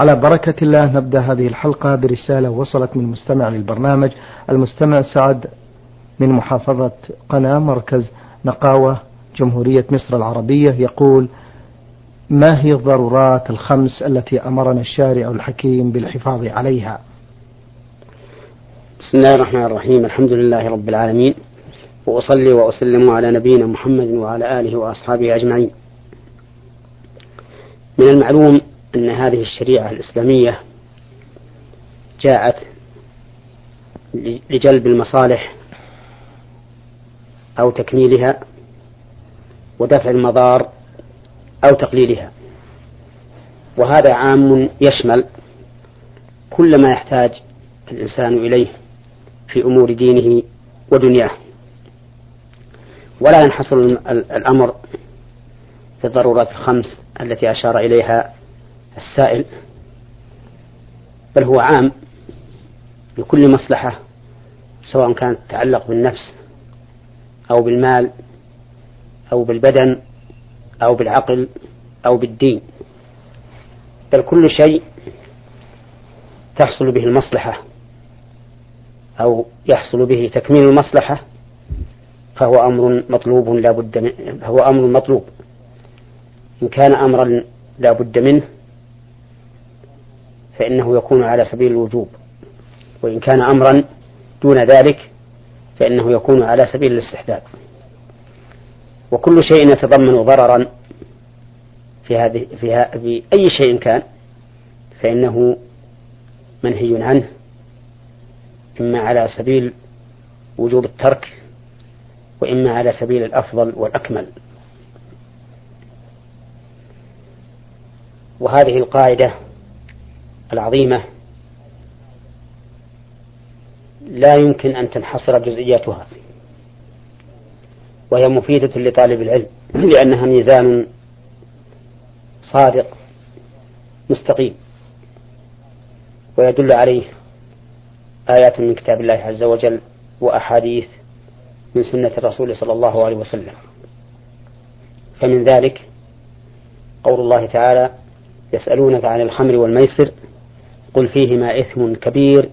على بركة الله نبدأ هذه الحلقة برسالة وصلت من مستمع للبرنامج المستمع سعد من محافظة قنا مركز نقاوة جمهورية مصر العربية يقول ما هي الضرورات الخمس التي أمرنا الشارع الحكيم بالحفاظ عليها؟ بسم الله الرحمن الرحيم الحمد لله رب العالمين وأصلي وأسلم على نبينا محمد وعلى آله وأصحابه أجمعين. من المعلوم أن هذه الشريعة الإسلامية جاءت لجلب المصالح أو تكميلها ودفع المضار أو تقليلها. وهذا عام يشمل كل ما يحتاج الإنسان إليه في أمور دينه ودنياه. ولا ينحصر الأمر في الضرورات الخمس التي أشار إليها السائل بل هو عام لكل مصلحة سواء كانت تتعلق بالنفس أو بالمال أو بالبدن أو بالعقل أو بالدين. بل كل شيء تحصل به المصلحة أو يحصل به تكميل المصلحة فهو أمر مطلوب لا بد فهو أمر مطلوب. إن كان أمرا لا بد منه فإنه يكون على سبيل الوجوب. وإن كان أمرا دون ذلك فإنه يكون على سبيل الاستحباب. وكل شيء يتضمن ضررا في هذه في, أي شيء كان فإنه منهي عنه. إما على سبيل وجوب الترك وإما على سبيل الأفضل والأكمل. وهذه القاعدة العظيمة لا يمكن أن تنحصر جزئياتها وهي مفيدة لطالب العلم لأنها ميزان صادق مستقيم ويدل عليه آيات من كتاب الله عز وجل وأحاديث من سنة الرسول صلى الله عليه وسلم. فمن ذلك قول الله تعالى يسألونك عن الخمر والميسر قل فيهما إثم كبير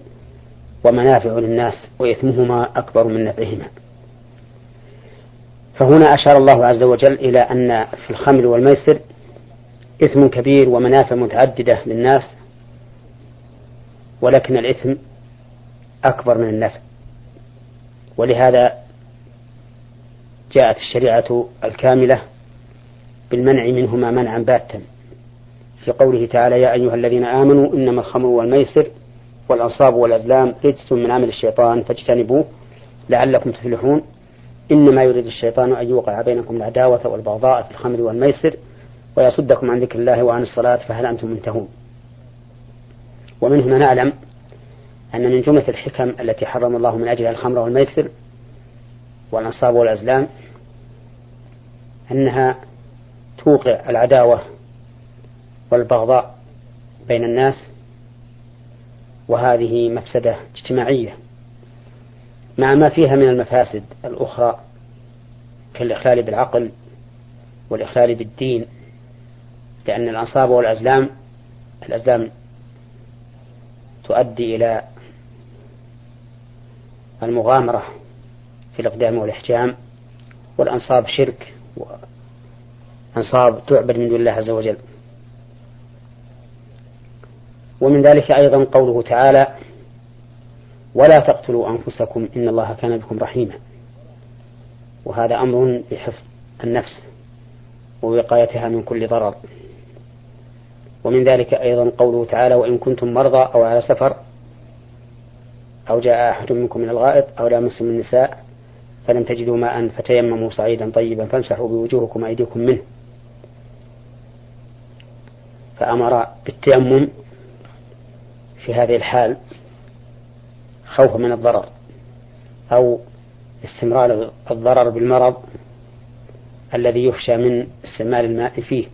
ومنافع للناس وإثمهما أكبر من نفعهما. فهنا أشار الله عز وجل إلى أن في الخمر والميسر إثم كبير ومنافع متعددة للناس ولكن الإثم أكبر من النفع. ولهذا جاءت الشريعة الكاملة بالمنع منهما منعا باتا. في قوله تعالى يا أيها الذين آمنوا إنما الخمر والميسر والأنصاب والأزلام رجس من عمل الشيطان فاجتنبوه لعلكم تفلحون. إنما يريد الشيطان أن يوقع بينكم العداوة والبغضاء في الخمر والميسر ويصدكم عن ذكر الله وعن الصلاة فهل أنتم منتهون؟ ومن هنا نعلم أن من جملة الحكم التي حرم الله من أجلها الخمر والميسر والأنصاب والأزلام أنها توقع العداوة والبغضاء بين الناس وهذه مفسدة اجتماعية مع ما فيها من المفاسد الأخرى كالإخلال بالعقل والإخلال بالدين لأن الأنصاب والأزلام الأزلام تؤدي إلى المغامرة في الإقدام والإحجام والأنصاب شرك وأنصاب تعبد من دون الله عز وجل. ومن ذلك أيضا قوله تعالى ولا تقتلوا أنفسكم إن الله كان بكم رحيما. وهذا أمر بحفظ النفس ووقايتها من كل ضرر. ومن ذلك أيضا قوله تعالى وإن كنتم مرضى أو على سفر أو جاء أحد منكم من الغائط أو لامستم النساء فلم تجدوا ماء فتيمموا صعيدا طيبا فامسحوا بوجوهكم وأيديكم منه. فأمر بالتيمم في هذه الحال خوفا من الضرر أو استمرار الضرر بالمرض الذي يخشى من استعمال الماء فيه.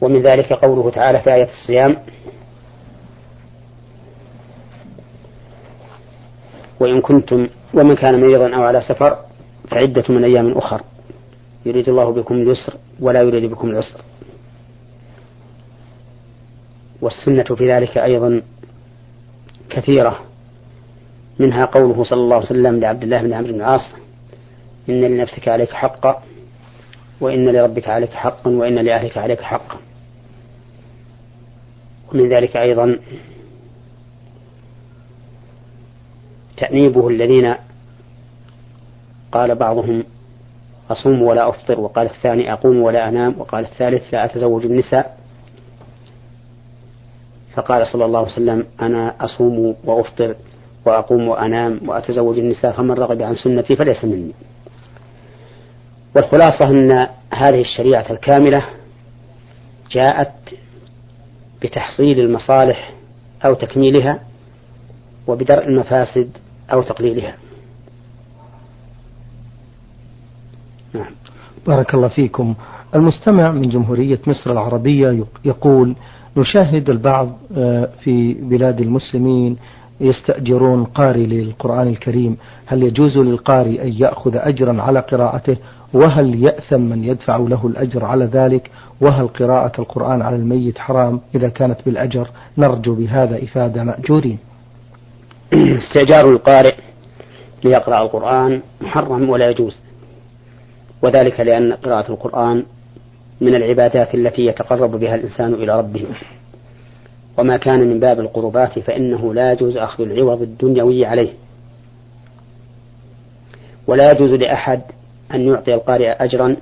ومن ذلك قوله تعالى في آية الصيام وإن كنتم ومن كان مريضا أو على سفر فعدة من أيام أخر يريد الله بكم اليسر ولا يريد بكم العسر. والسنة في ذلك أيضا كثيرة. منها قوله صلى الله عليه وسلم لعبد الله بن عمرو بن العاص إن لنفسك عليك حقا وإن لربك عليك حقا وإن لأهلك عليك حقا. ومن ذلك أيضا تأنيبه الذين قال بعضهم أصوم ولا أفطر وقال الثاني أقوم ولا أنام وقال الثالث لا أتزوج النساء. فقال صلى الله عليه وسلم أنا أصوم وأفطر وأقوم وأنام وأتزوج النساء فمن رغب عن سنتي فليس مني. والخلاصة أن هذه الشريعة الكاملة جاءت بتحصيل المصالح أو تكميلها وبدرء المفاسد أو تقليلها. نعم. بارك الله فيكم. المستمع من جمهورية مصر العربية يقول نشاهد البعض آه، في بلاد المسلمين يستأجرون قارئ للقرآن الكريم. هل يجوز للقارئ أن يأخذ أجرا على قراءته؟ وهل يأثم من يدفع له الأجر على ذلك؟ وهل قراءة القرآن على الميت حرام؟ إذا كانت بالأجر نرجو بهذا إفادة مأجورين. استئجار القارئ ليقرأ القرآن محرم ولا يجوز. وذلك لأن قراءة القرآن من العبادات التي يتقرب بها الإنسان إلى ربه. وما كان من باب القربات فإنه لا يجوز أخذ العوض الدنيوي عليه. ولا يجوز لأحد أن يعطي القارئ أجرا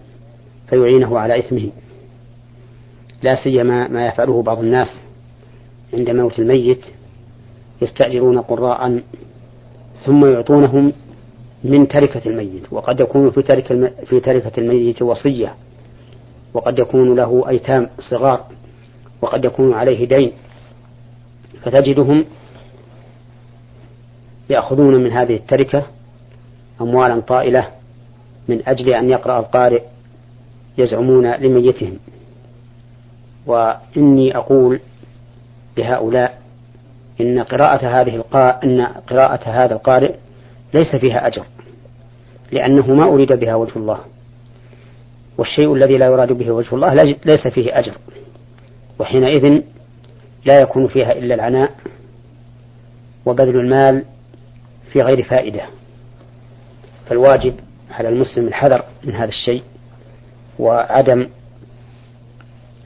فيعينه على إثمه. لا سيما ما يفعله بعض الناس عند موت الميت يستأجرون قراء ثم يعطونهم من تركة الميت وقد يكون في تركة في تركة الميت وصية. وقد يكون له أيتام صغار وقد يكون عليه دين فتجدهم يأخذون من هذه التركة أموالا طائلة من أجل أن يقرأ القارئ يزعمون لميتهم. وإني أقول لهؤلاء إن قراءة هذه القا... إن قراءة هذا القارئ ليس فيها أجر لأنه ما أريد بها وجه الله. والشيء الذي لا يراد به وجه الله ليس فيه أجر. وحينئذ لا يكون فيها إلا العناء وبذل المال في غير فائدة. فالواجب على المسلم الحذر من هذا الشيء وعدم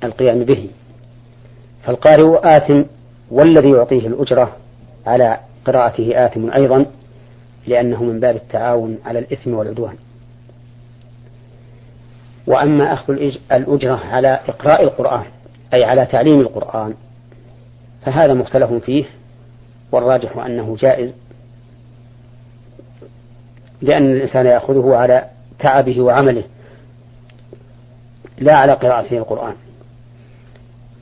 القيام به. فالقارئ آثم والذي يعطيه الأجرة على قراءته آثم أيضا لأنه من باب التعاون على الإثم والعدوان. وأما أخذ الأجرة على إقراء القرآن أي على تعليم القرآن فهذا مختلف فيه والراجح أنه جائز لأن الإنسان يأخذه على تعبه وعمله لا على قراءته القرآن.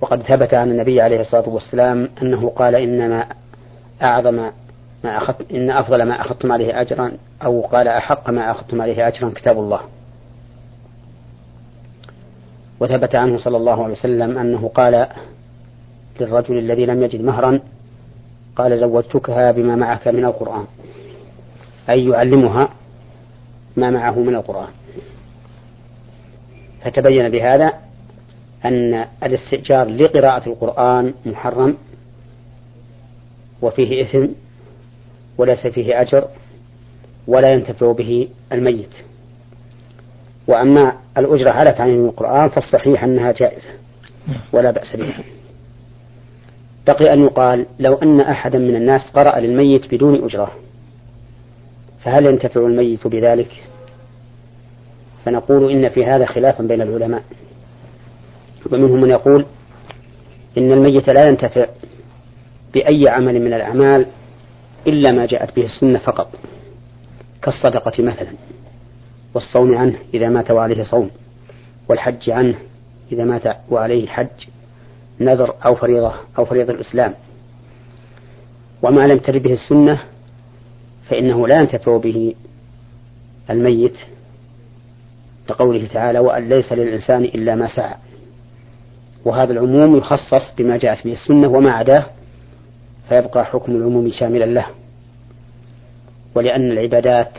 وقد ثبت عن النبي عليه الصلاة والسلام أنه قال إنما أعظم ما أخذت إن أفضل ما أخذتم عليه أجرا أو قال أحق ما أخذتم عليه أجرا كتاب الله. وثبت عنه صلى الله عليه وسلم أنه قال للرجل الذي لم يجد مهرا قال زوجتكها بما معك من القرآن أي يعلمها ما معه من القرآن. فتبين بهذا أن الاستئجار لقراءة القرآن محرم وفيه إثم وليس فيه أجر ولا ينتفع به الميت. وأما الأجرة على تعليم القرآن فالصحيح أنها جائزة. ولا بأس بها. بقي أن يقال لو أن أحدا من الناس قرأ للميت بدون أجرة فهل ينتفع الميت بذلك؟ فنقول إن في هذا خلافا بين العلماء. ومنهم من يقول إن الميت لا ينتفع بأي عمل من الأعمال إلا ما جاءت به السنة فقط كالصدقة مثلا. والصوم عنه إذا مات وعليه صوم والحج عنه إذا مات وعليه حج نذر أو فريضة أو فريضة الإسلام. وما لم ترد به السنة فإنه لا ينتفع به الميت لقوله تعالى وأن ليس للإنسان إلا ما سعى وهذا العموم يخصص بما جاءت به السنة وما عداه فيبقى حكم العموم شاملا له. ولأن العبادات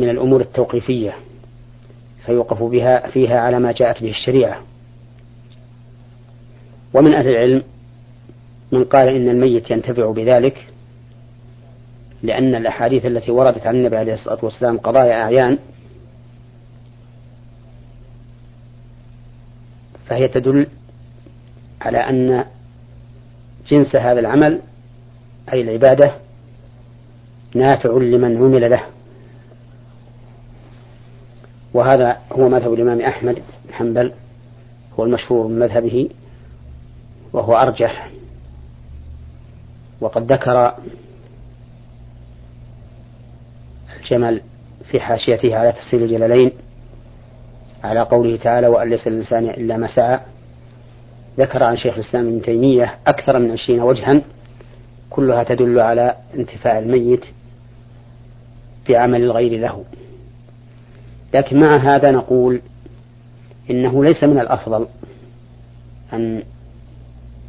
من الأمور التوقيفية فيوقف بها فيها على ما جاءت به الشريعة. ومن أهل العلم من قال إن الميت ينتفع بذلك لأن الأحاديث التي وردت عن النبي عليه الصلاة والسلام قضايا أعيان فهي تدل على أن جنس هذا العمل أي العبادة نافع لمن عمل له. وهذا هو مذهب الإمام أحمد بن حنبل هو المشهور من مذهبه وهو أرجح. وقد ذكر الجمل في حاشيته على تفسير الجلالين على قوله تعالى وأن ليس الإنسان إلا ما سعى ذكر عن شيخ الإسلام ابن تيمية أكثر من عشرين وجها كلها تدل على انتفاع الميت بعمل الغير له. لكن مع هذا نقول إنه ليس من الأفضل أن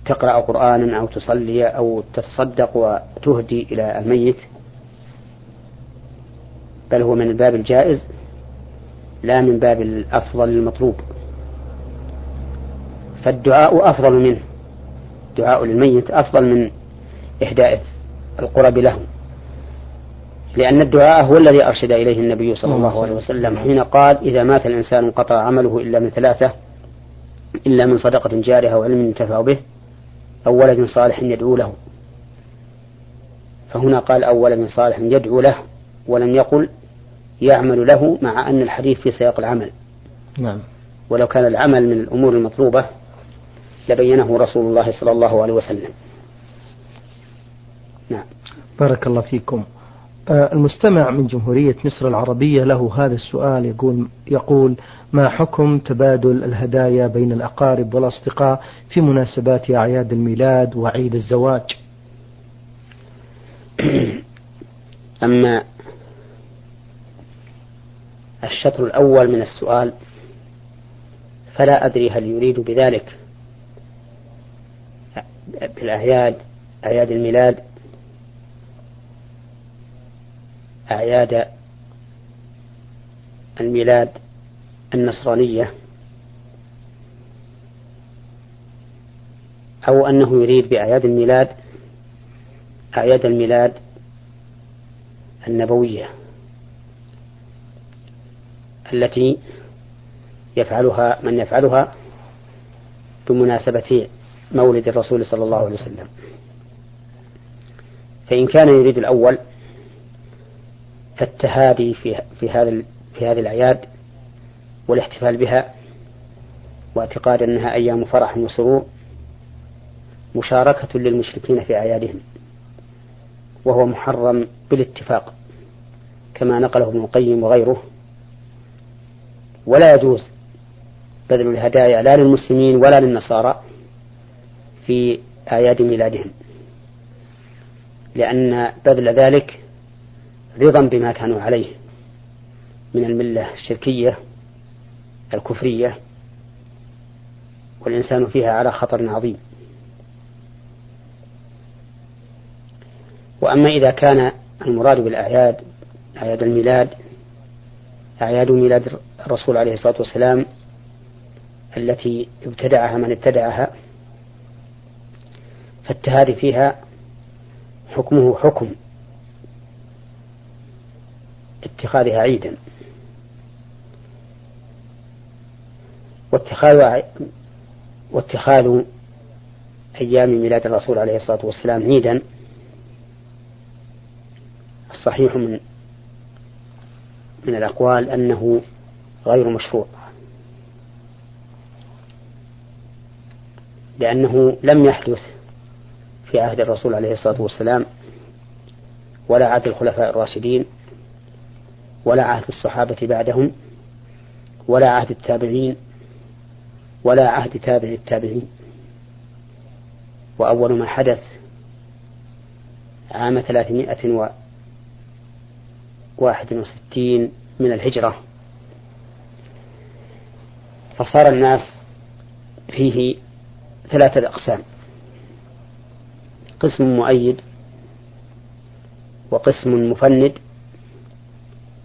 تقرأ قرآنا أو تصلي أو تتصدق وتهدي إلى الميت بل هو من الباب الجائز لا من باب الأفضل المطلوب. فالدعاء أفضل منه دعاء للميت أفضل من إهداء القرب له. لأن الدعاء هو الذي أرشد إليه النبي صلى الله عليه وسلم حين قال إذا مات الإنسان انقطع عمله إلا من ثلاثة إلا من صدقة جارها أو علم ينتفع به أو ولد صالح يدعو له. فهنا قال أو ولد صالح يدعو له ولم يقل يعمل له مع أن الحديث في سياق العمل. نعم. ولو كان العمل من الأمور المطلوبة لبينه رسول الله صلى الله عليه وسلم. نعم. بارك الله فيكم. المستمع من جمهورية مصر العربية له هذا السؤال يقول يقول ما حكم تبادل الهدايا بين الأقارب والأصدقاء في مناسبات أعياد الميلاد وعيد الزواج؟ أما الشطر الأول من السؤال فلا أدري هل يريد بذلك بالأعياد أعياد الميلاد أعياد الميلاد النصرانية أو أنه يريد بأعياد الميلاد أعياد الميلاد النبوية التي يفعلها من يفعلها بمناسبة مولد الرسول صلى الله عليه وسلم. فإن كان يريد الأول فالتهادي في في هذا في هذه الأعياد والاحتفال بها واعتقاد أنها أيام فرح وسرور مشاركة للمشركين في أعيادهم وهو محرم بالاتفاق كما نقله ابن القيم وغيره. ولا يجوز بذل الهدايا لا للمسلمين ولا للنصارى في أعياد ميلادهم لأن بذل ذلك رضا بما كانوا عليه من الملة الشركية الكفرية والإنسان فيها على خطر عظيم. وأما إذا كان المراد بالأعياد أعياد الميلاد أعياد ميلاد الرسول عليه الصلاة والسلام التي ابتدعها من ابتدعها فالتهادي فيها حكمه حكم اتخاذها عيدا. واتخاذ واتخاذ أيام ميلاد الرسول عليه الصلاة والسلام عيدا. الصحيح من من الأقوال أنه غير مشروع. لأنه لم يحدث في عهد الرسول عليه الصلاة والسلام ولا عهد الخلفاء الراشدين ولا عهد الصحابة بعدهم ولا عهد التابعين ولا عهد تابع التابعين. وأول ما حدث عام ثلاثمائة وواحد وستين من الهجرة فصار الناس فيه ثلاثة أقسام. قسم مؤيد وقسم مفند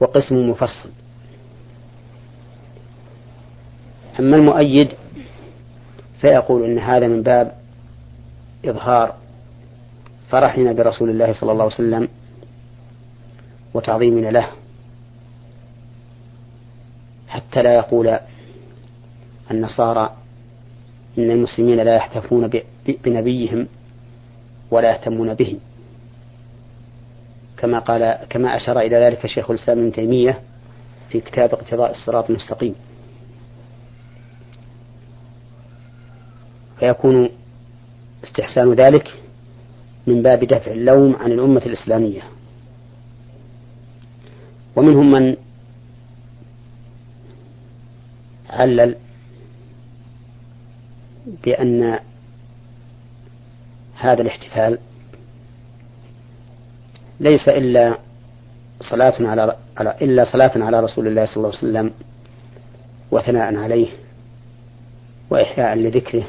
وقسم مفصل. أما المؤيد فيقول إن هذا من باب إظهار فرحنا برسول الله صلى الله عليه وسلم وتعظيمنا له. حتى لا يقول النصارى إن المسلمين لا يحتفون بنبيهم ولا يهتمون به كما قال كما أشار إلى ذلك شيخ الإسلام ابن تيمية في كتاب اقتضاء الصراط المستقيم. فيكون استحسان ذلك من باب دفع اللوم عن الأمة الإسلامية. ومنهم من علل بأن هذا الاحتفال ليس إلا صلاة على إلا صلاة على رسول الله صلى الله عليه وسلم وثناء عليه وإحياء لذكره.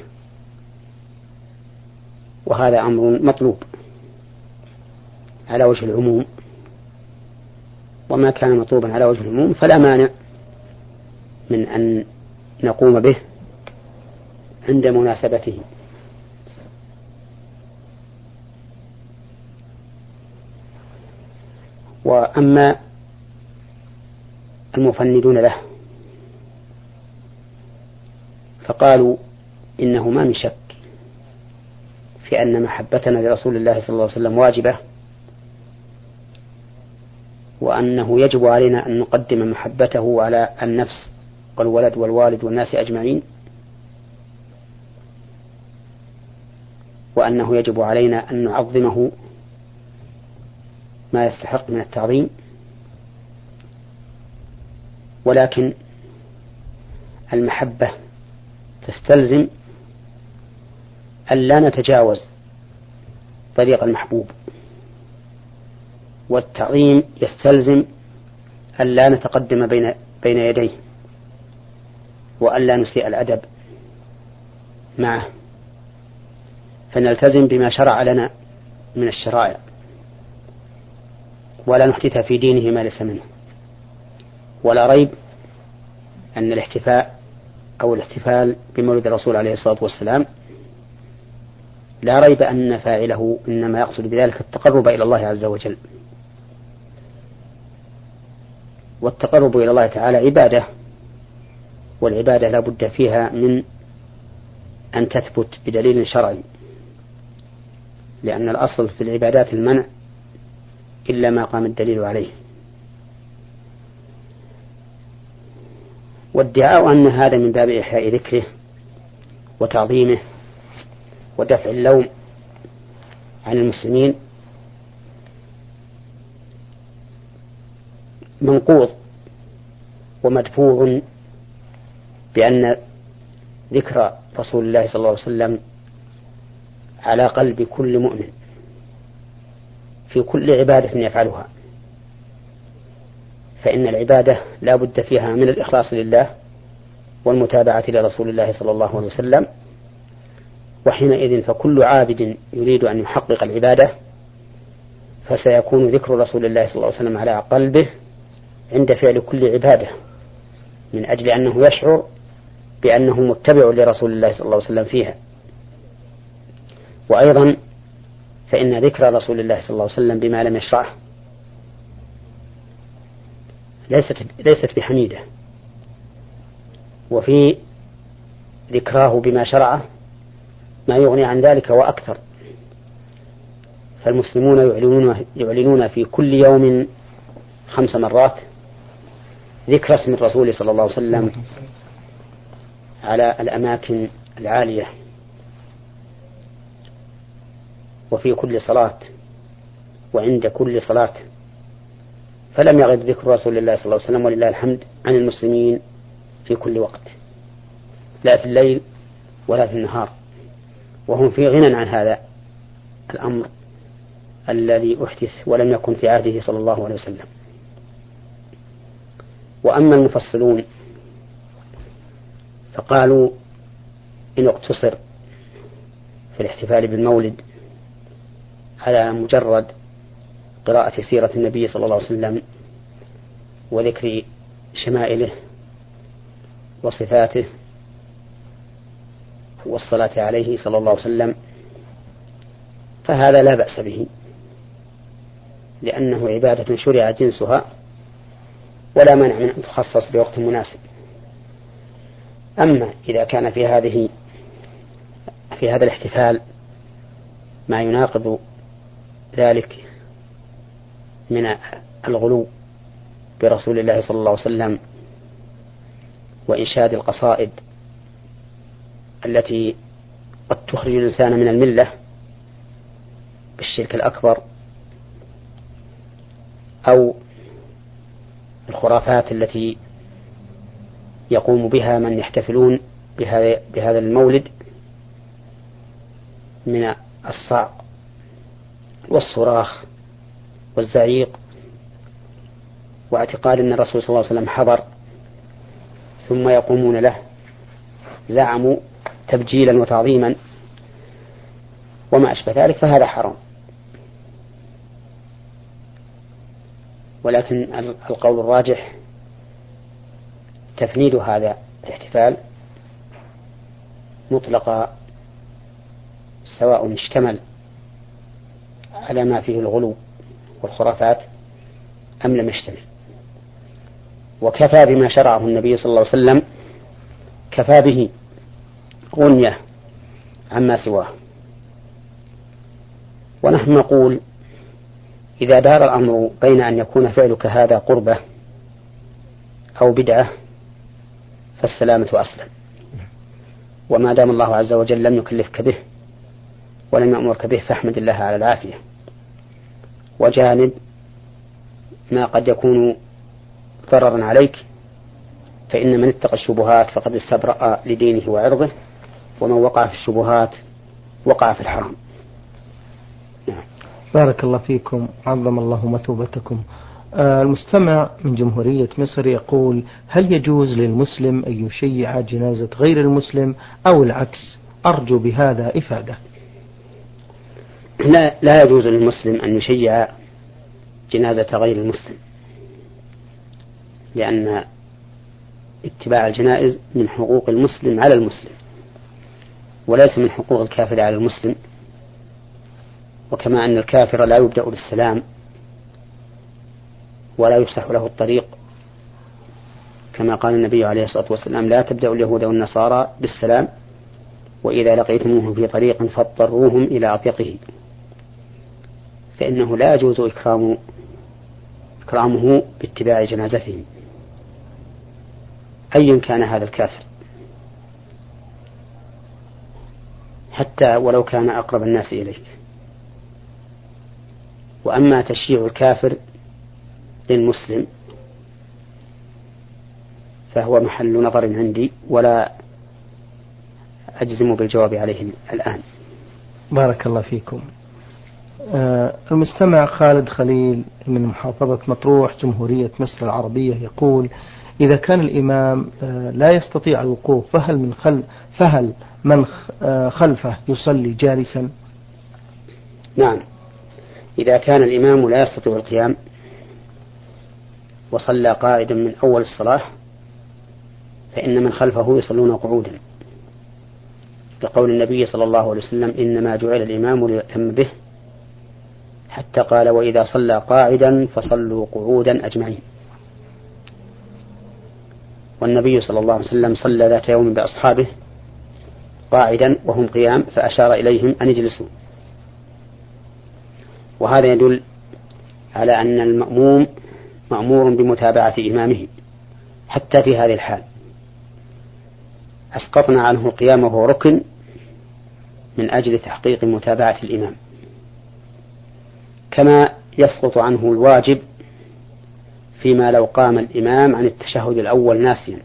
وهذا أمر مطلوب على وجه العموم. وما كان مطلوبا على وجه العموم فلا مانع من أن نقوم به عند مناسبته وأما المفندون له. فقالوا إنه ما من شك في أن محبتنا لرسول الله صلى الله عليه وسلم واجبة وأنه يجب علينا أن نقدم محبته على النفس والولد والوالد والناس أجمعين وأنه يجب علينا أن نعظمه ما يستحق من التعظيم. ولكن المحبة تستلزم أن لا نتجاوز طريق المحبوب. والتعظيم يستلزم أن لا نتقدم بين بين يديه وأن لا نسيء الأدب معه. فنلتزم بما شرع لنا من الشرائع. ولا نحدث في دينه ما ليس منه. ولا ريب أن الاحتفاء أو الاحتفال بمولد الرسول عليه الصلاة والسلام لا ريب أن فاعله إنما يقصد بذلك التقرب إلى الله عز وجل. والتقرب إلى الله تعالى عبادة والعبادة لا بد فيها من أن تثبت بدليل شرعي لأن الأصل في العبادات المنع إلا ما قام الدليل عليه. وادعاء أن هذا من باب إحياء ذكره وتعظيمه ودفع اللوم عن المسلمين منقوض ومدفوع بأن ذكر رسول الله صلى الله عليه وسلم على قلب كل مؤمن. في كل عبادة يفعلها. فإن العبادة لا بد فيها من الإخلاص لله والمتابعة لرسول الله صلى الله عليه وسلم. وحينئذ فكل عابد يريد أن يحقق العبادة فسيكون ذكر رسول الله صلى الله عليه وسلم على قلبه عند فعل كل عبادة من أجل أنه يشعر بأنه متبع لرسول الله صلى الله عليه وسلم فيها. وأيضا فإن ذكر رسول الله صلى الله عليه وسلم بما لم يشرعه ليست ليست بحميدة. وفي ذكراه بما شرعه ما يغني عن ذلك وأكثر. فالمسلمون يعلنون يعلنون في كل يوم خمس مرات ذكر اسم الرسول صلى الله عليه وسلم على الأماكن العالية. وفي كل صلاة وعند كل صلاة. فلم يغب ذكر رسول الله صلى الله عليه وسلم ولله الحمد عن المسلمين في كل وقت لا في الليل ولا في النهار. وهم في غنى عن هذا الأمر الذي أحدث ولم يكن في عهده صلى الله عليه وسلم. وأما المفصلون فقالوا إن اقتصر في الاحتفال بالمولد على مجرد قراءة سيرة النبي صلى الله عليه وسلم وذكر شمائله وصفاته والصلاة عليه صلى الله عليه وسلم فهذا لا بأس به لأنه عبادة شرع جنسها ولا مانع من أن تخصص بوقت مناسب. أما إذا كان في هذه في هذا الاحتفال ما يناقض ذلك من الغلو برسول الله صلى الله عليه وسلم وإنشاد القصائد التي قد تخرج الإنسان من الملة بالشرك الأكبر أو الخرافات التي يقوم بها من يحتفلون بهذا المولد من الصعق والصراخ والزعيق واعتقاد أن الرسول صلى الله عليه وسلم حضر ثم يقومون له. زعموا تبجيلا وتعظيما وما أشبه ذلك فهذا حرام. ولكن القول الراجح تفنيد هذا الاحتفال مطلقا سواء اشتمل على ما فيه الغلو والخرافات أم لم يشتمل. وكفى بما شرعه النبي صلى الله عليه وسلم كفى به غنية عما سواه. ونحن نقول إذا دار الأمر بين أن يكون فعلك هذا قربة أو بدعة فالسلامة أسلم. وما دام الله عز وجل لم يكلفك به ولم يأمرك به فاحمد الله على العافية. وجانب ما قد يكون ضررا عليك فإن من اتقى الشبهات فقد استبرأ لدينه وعرضه ومن وقع في الشبهات وقع في الحرام. نعم. بارك الله فيكم عظم الله مثوبتكم آه، المستمع من جمهورية مصر يقول هل يجوز للمسلم أن يشيع جنازة غير المسلم أو العكس؟ أرجو بهذا إفادة. لا, لا يجوز للمسلم أن يشيع جنازة غير المسلم لأن اتباع الجنائز من حقوق المسلم على المسلم وليس من حقوق الكافر على المسلم. وكما أن الكافر لا يبدأ بالسلام ولا يفسح له الطريق. كما قال النبي عليه الصلاة والسلام لا تبدأ اليهود والنصارى بالسلام وإذا لقيتموهم في طريق فاضطروهم إلى أطيقه فإنه لا يجوز إكرام إكرامه باتباع جنازتهم. أيا كان هذا الكافر؟ حتى ولو كان أقرب الناس إليك. وأما تشييع الكافر للمسلم فهو محل نظر عندي ولا أجزم بالجواب عليه الآن. بارك الله فيكم. المستمع خالد خليل من محافظة مطروح جمهورية مصر العربية يقول إذا كان الإمام آه، لا يستطيع الوقوف فهل من خل فهل من آه، خلفه يصلي جالسا؟ نعم إذا كان الإمام لا يستطيع القيام وصلى قائدا من أول الصلاة فإن من خلفه يصلون قعودا لقول النبي صلى الله عليه وسلم إنما جعل الإمام ليأتم به حتى قال وإذا صلى قاعدا فصلوا قعودا أجمعين. والنبي صلى الله عليه وسلم صلى ذات يوم بأصحابه قاعدا وهم قيام فأشار إليهم أن يجلسوا. وهذا يدل على أن المأموم مأمور بمتابعة إمامه حتى في هذه الحال. أسقطنا عنه القيام وهو ركن من أجل تحقيق متابعة الإمام. كما يسقط عنه الواجب فيما لو قام الإمام عن التشهد الأول ناسيا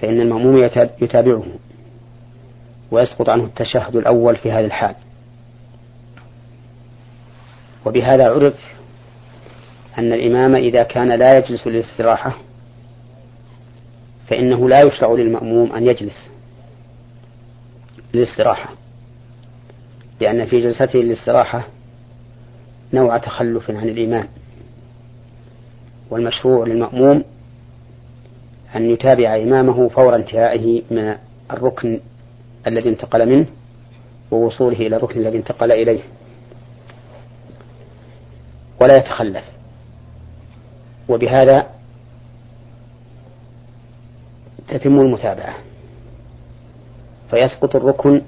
فإن المأموم يتابعه ويسقط عنه التشهد الأول في هذه الحال. وبهذا عرف أن الإمام إذا كان لا يجلس للاستراحة فإنه لا يشرع للمأموم أن يجلس للاستراحة لأن في جلسته للاستراحة نوع تخلف عن الإمام والمشروع للمأموم أن يتابع إمامه فور انتهائه من الركن الذي انتقل منه ووصوله إلى الركن الذي انتقل إليه. ولا يتخلف. وبهذا تتم المتابعة. فيسقط الركن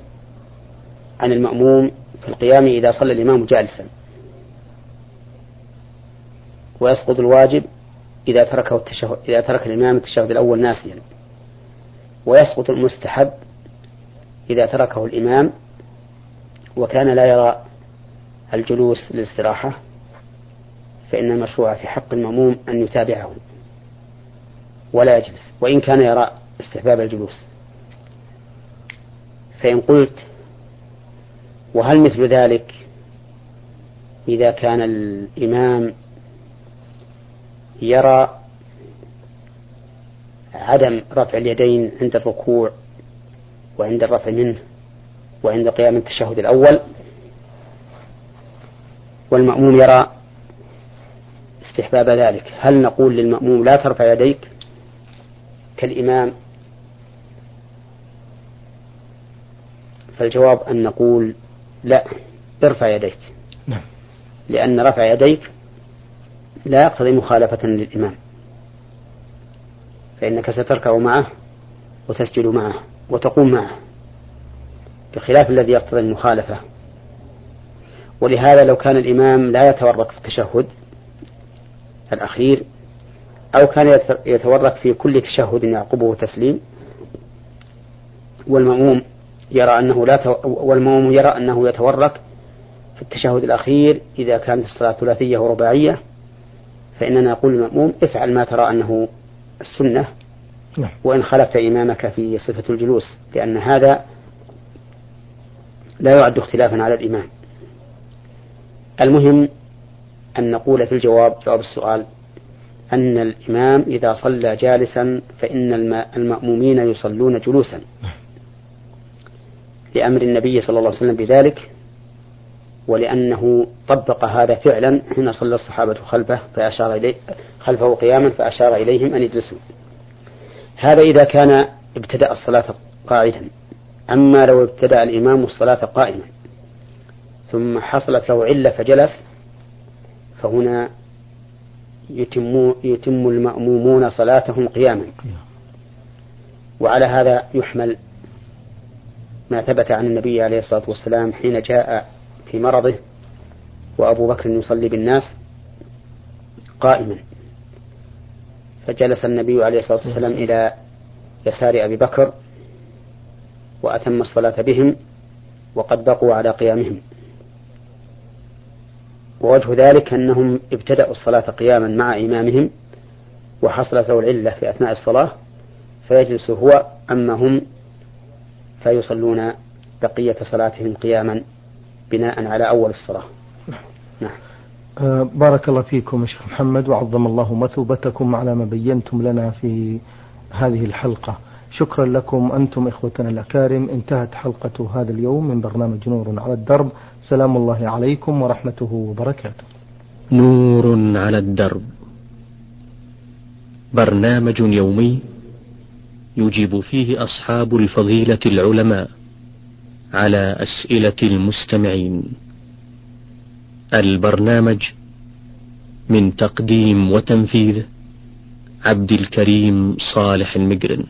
عن المأموم في القيام إذا صلى الإمام جالسا. ويسقط الواجب إذا تركه التشهد إذا ترك الإمام التشهد الأول ناسيا. ويسقط المستحب إذا تركه الإمام وكان لا يرى الجلوس للاستراحة فإن المشروع في حق المأموم أن يتابعه ولا يجلس وإن كان يرى استحباب الجلوس. فإن قلت وهل مثل ذلك إذا كان الإمام يرى عدم رفع اليدين عند الركوع وعند الرفع منه وعند قيام التشهد الأول. والمأموم يرى استحباب ذلك. هل نقول للمأموم لا ترفع يديك كالإمام؟ فالجواب أن نقول لا ارفع يديك. نعم. لأن رفع يديك لا يقتضي مخالفة للإمام فإنك ستركع معه وتسجد معه وتقوم معه بخلاف الذي يقتضي المخالفة. ولهذا لو كان الإمام لا يتورط في التشهد الأخير أو كان يتورط في كل تشهد يعقبه تسليم والمأموم يرى أنه لا والمأموم يرى أنه يتورط في التشهد الأخير إذا كانت الصلاة ثلاثية ورباعية فإننا نقول للمأموم افعل ما ترى أنه السنة نعم. وإن خلفت إمامك في صفة الجلوس لأن هذا لا يعد اختلافا على الإمام المهم أن نقول في الجواب جواب السؤال أن الإمام إذا صلى جالسا فإن المأمومين يصلون جلوسا. لأمر النبي صلى الله عليه وسلم بذلك ولأنه طبق هذا فعلا. حين صلى الصحابة خلفه فأشار إليه خلفه قياما فأشار إليهم أن يجلسوا. هذا إذا كان ابتدأ الصلاة قاعدا. أما لو ابتدأ الإمام الصلاة قائما ثم حصلت له علة فجلس فهنا يتم, يتم المأمومون صلاتهم قياما. وعلى هذا يحمل ما ثبت عن النبي عليه الصلاة والسلام حين جاء في مرضه وأبو بكر يصلي بالناس قائما. فجلس النبي عليه الصلاة والسلام إلى يسار أبي بكر وأتم الصلاة بهم وقد بقوا على قيامهم. ووجه ذلك أنهم ابتدأوا الصلاة قياما مع إمامهم وحصلت له العلة في أثناء الصلاة فيجلس هو أما هم فيصلون بقية صلاتهم قياما. بناء على أول الصلاة. نعم. آه، بارك الله فيكم شيخ محمد وعظم الله مثوبتكم على ما بينتم لنا في هذه الحلقة. شكرا لكم أنتم إخوتنا الأكارم. انتهت حلقة هذا اليوم من برنامج نور على الدرب. سلام الله عليكم ورحمته وبركاته. نور على الدرب. برنامج يومي يجيب فيه أصحاب الفضيلة العلماء. على أسئلة المستمعين. البرنامج من تقديم وتنفيذ عبد الكريم صالح المقرن